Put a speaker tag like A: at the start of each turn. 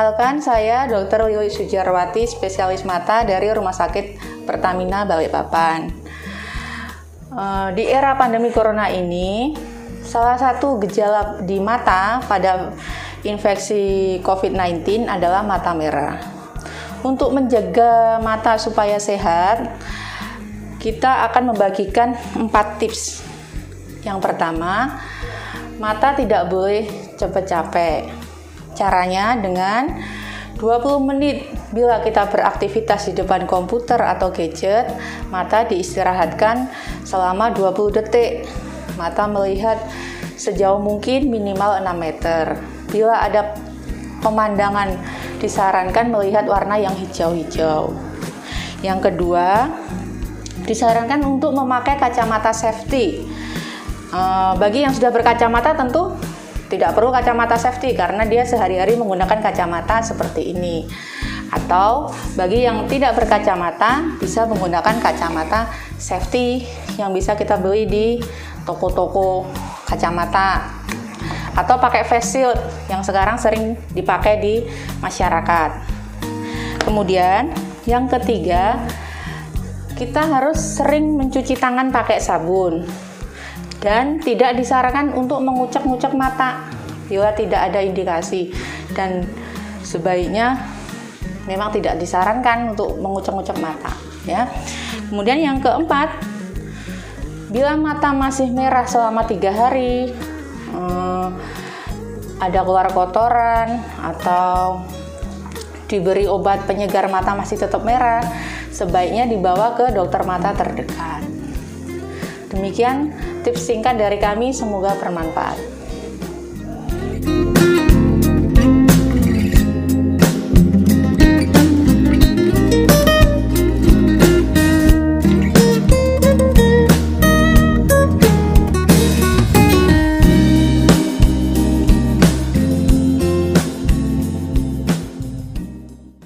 A: Perkenalkan saya Dr. Lili Sujarwati, spesialis mata dari Rumah Sakit Pertamina Balikpapan. Eh, di era pandemi corona ini, salah satu gejala di mata pada infeksi COVID-19 adalah mata merah. Untuk menjaga mata supaya sehat, kita akan membagikan empat tips. Yang pertama, mata tidak boleh cepat capek Caranya dengan 20 menit bila kita beraktivitas di depan komputer atau gadget, mata diistirahatkan selama 20 detik. Mata melihat sejauh mungkin minimal 6 meter. Bila ada pemandangan disarankan melihat warna yang hijau-hijau. Yang kedua, disarankan untuk memakai kacamata safety. Uh, bagi yang sudah berkacamata tentu tidak perlu kacamata safety karena dia sehari-hari menggunakan kacamata seperti ini. Atau bagi yang tidak berkacamata bisa menggunakan kacamata safety yang bisa kita beli di toko-toko kacamata atau pakai face shield yang sekarang sering dipakai di masyarakat. Kemudian yang ketiga, kita harus sering mencuci tangan pakai sabun dan tidak disarankan untuk mengucek-ngucek mata. Bila tidak ada indikasi. Dan sebaiknya memang tidak disarankan untuk mengucek-ngucek mata ya. Kemudian yang keempat bila mata masih merah selama tiga hari eh, ada keluar kotoran atau diberi obat penyegar mata masih tetap merah sebaiknya dibawa ke dokter mata terdekat Demikian tips singkat dari kami, semoga bermanfaat.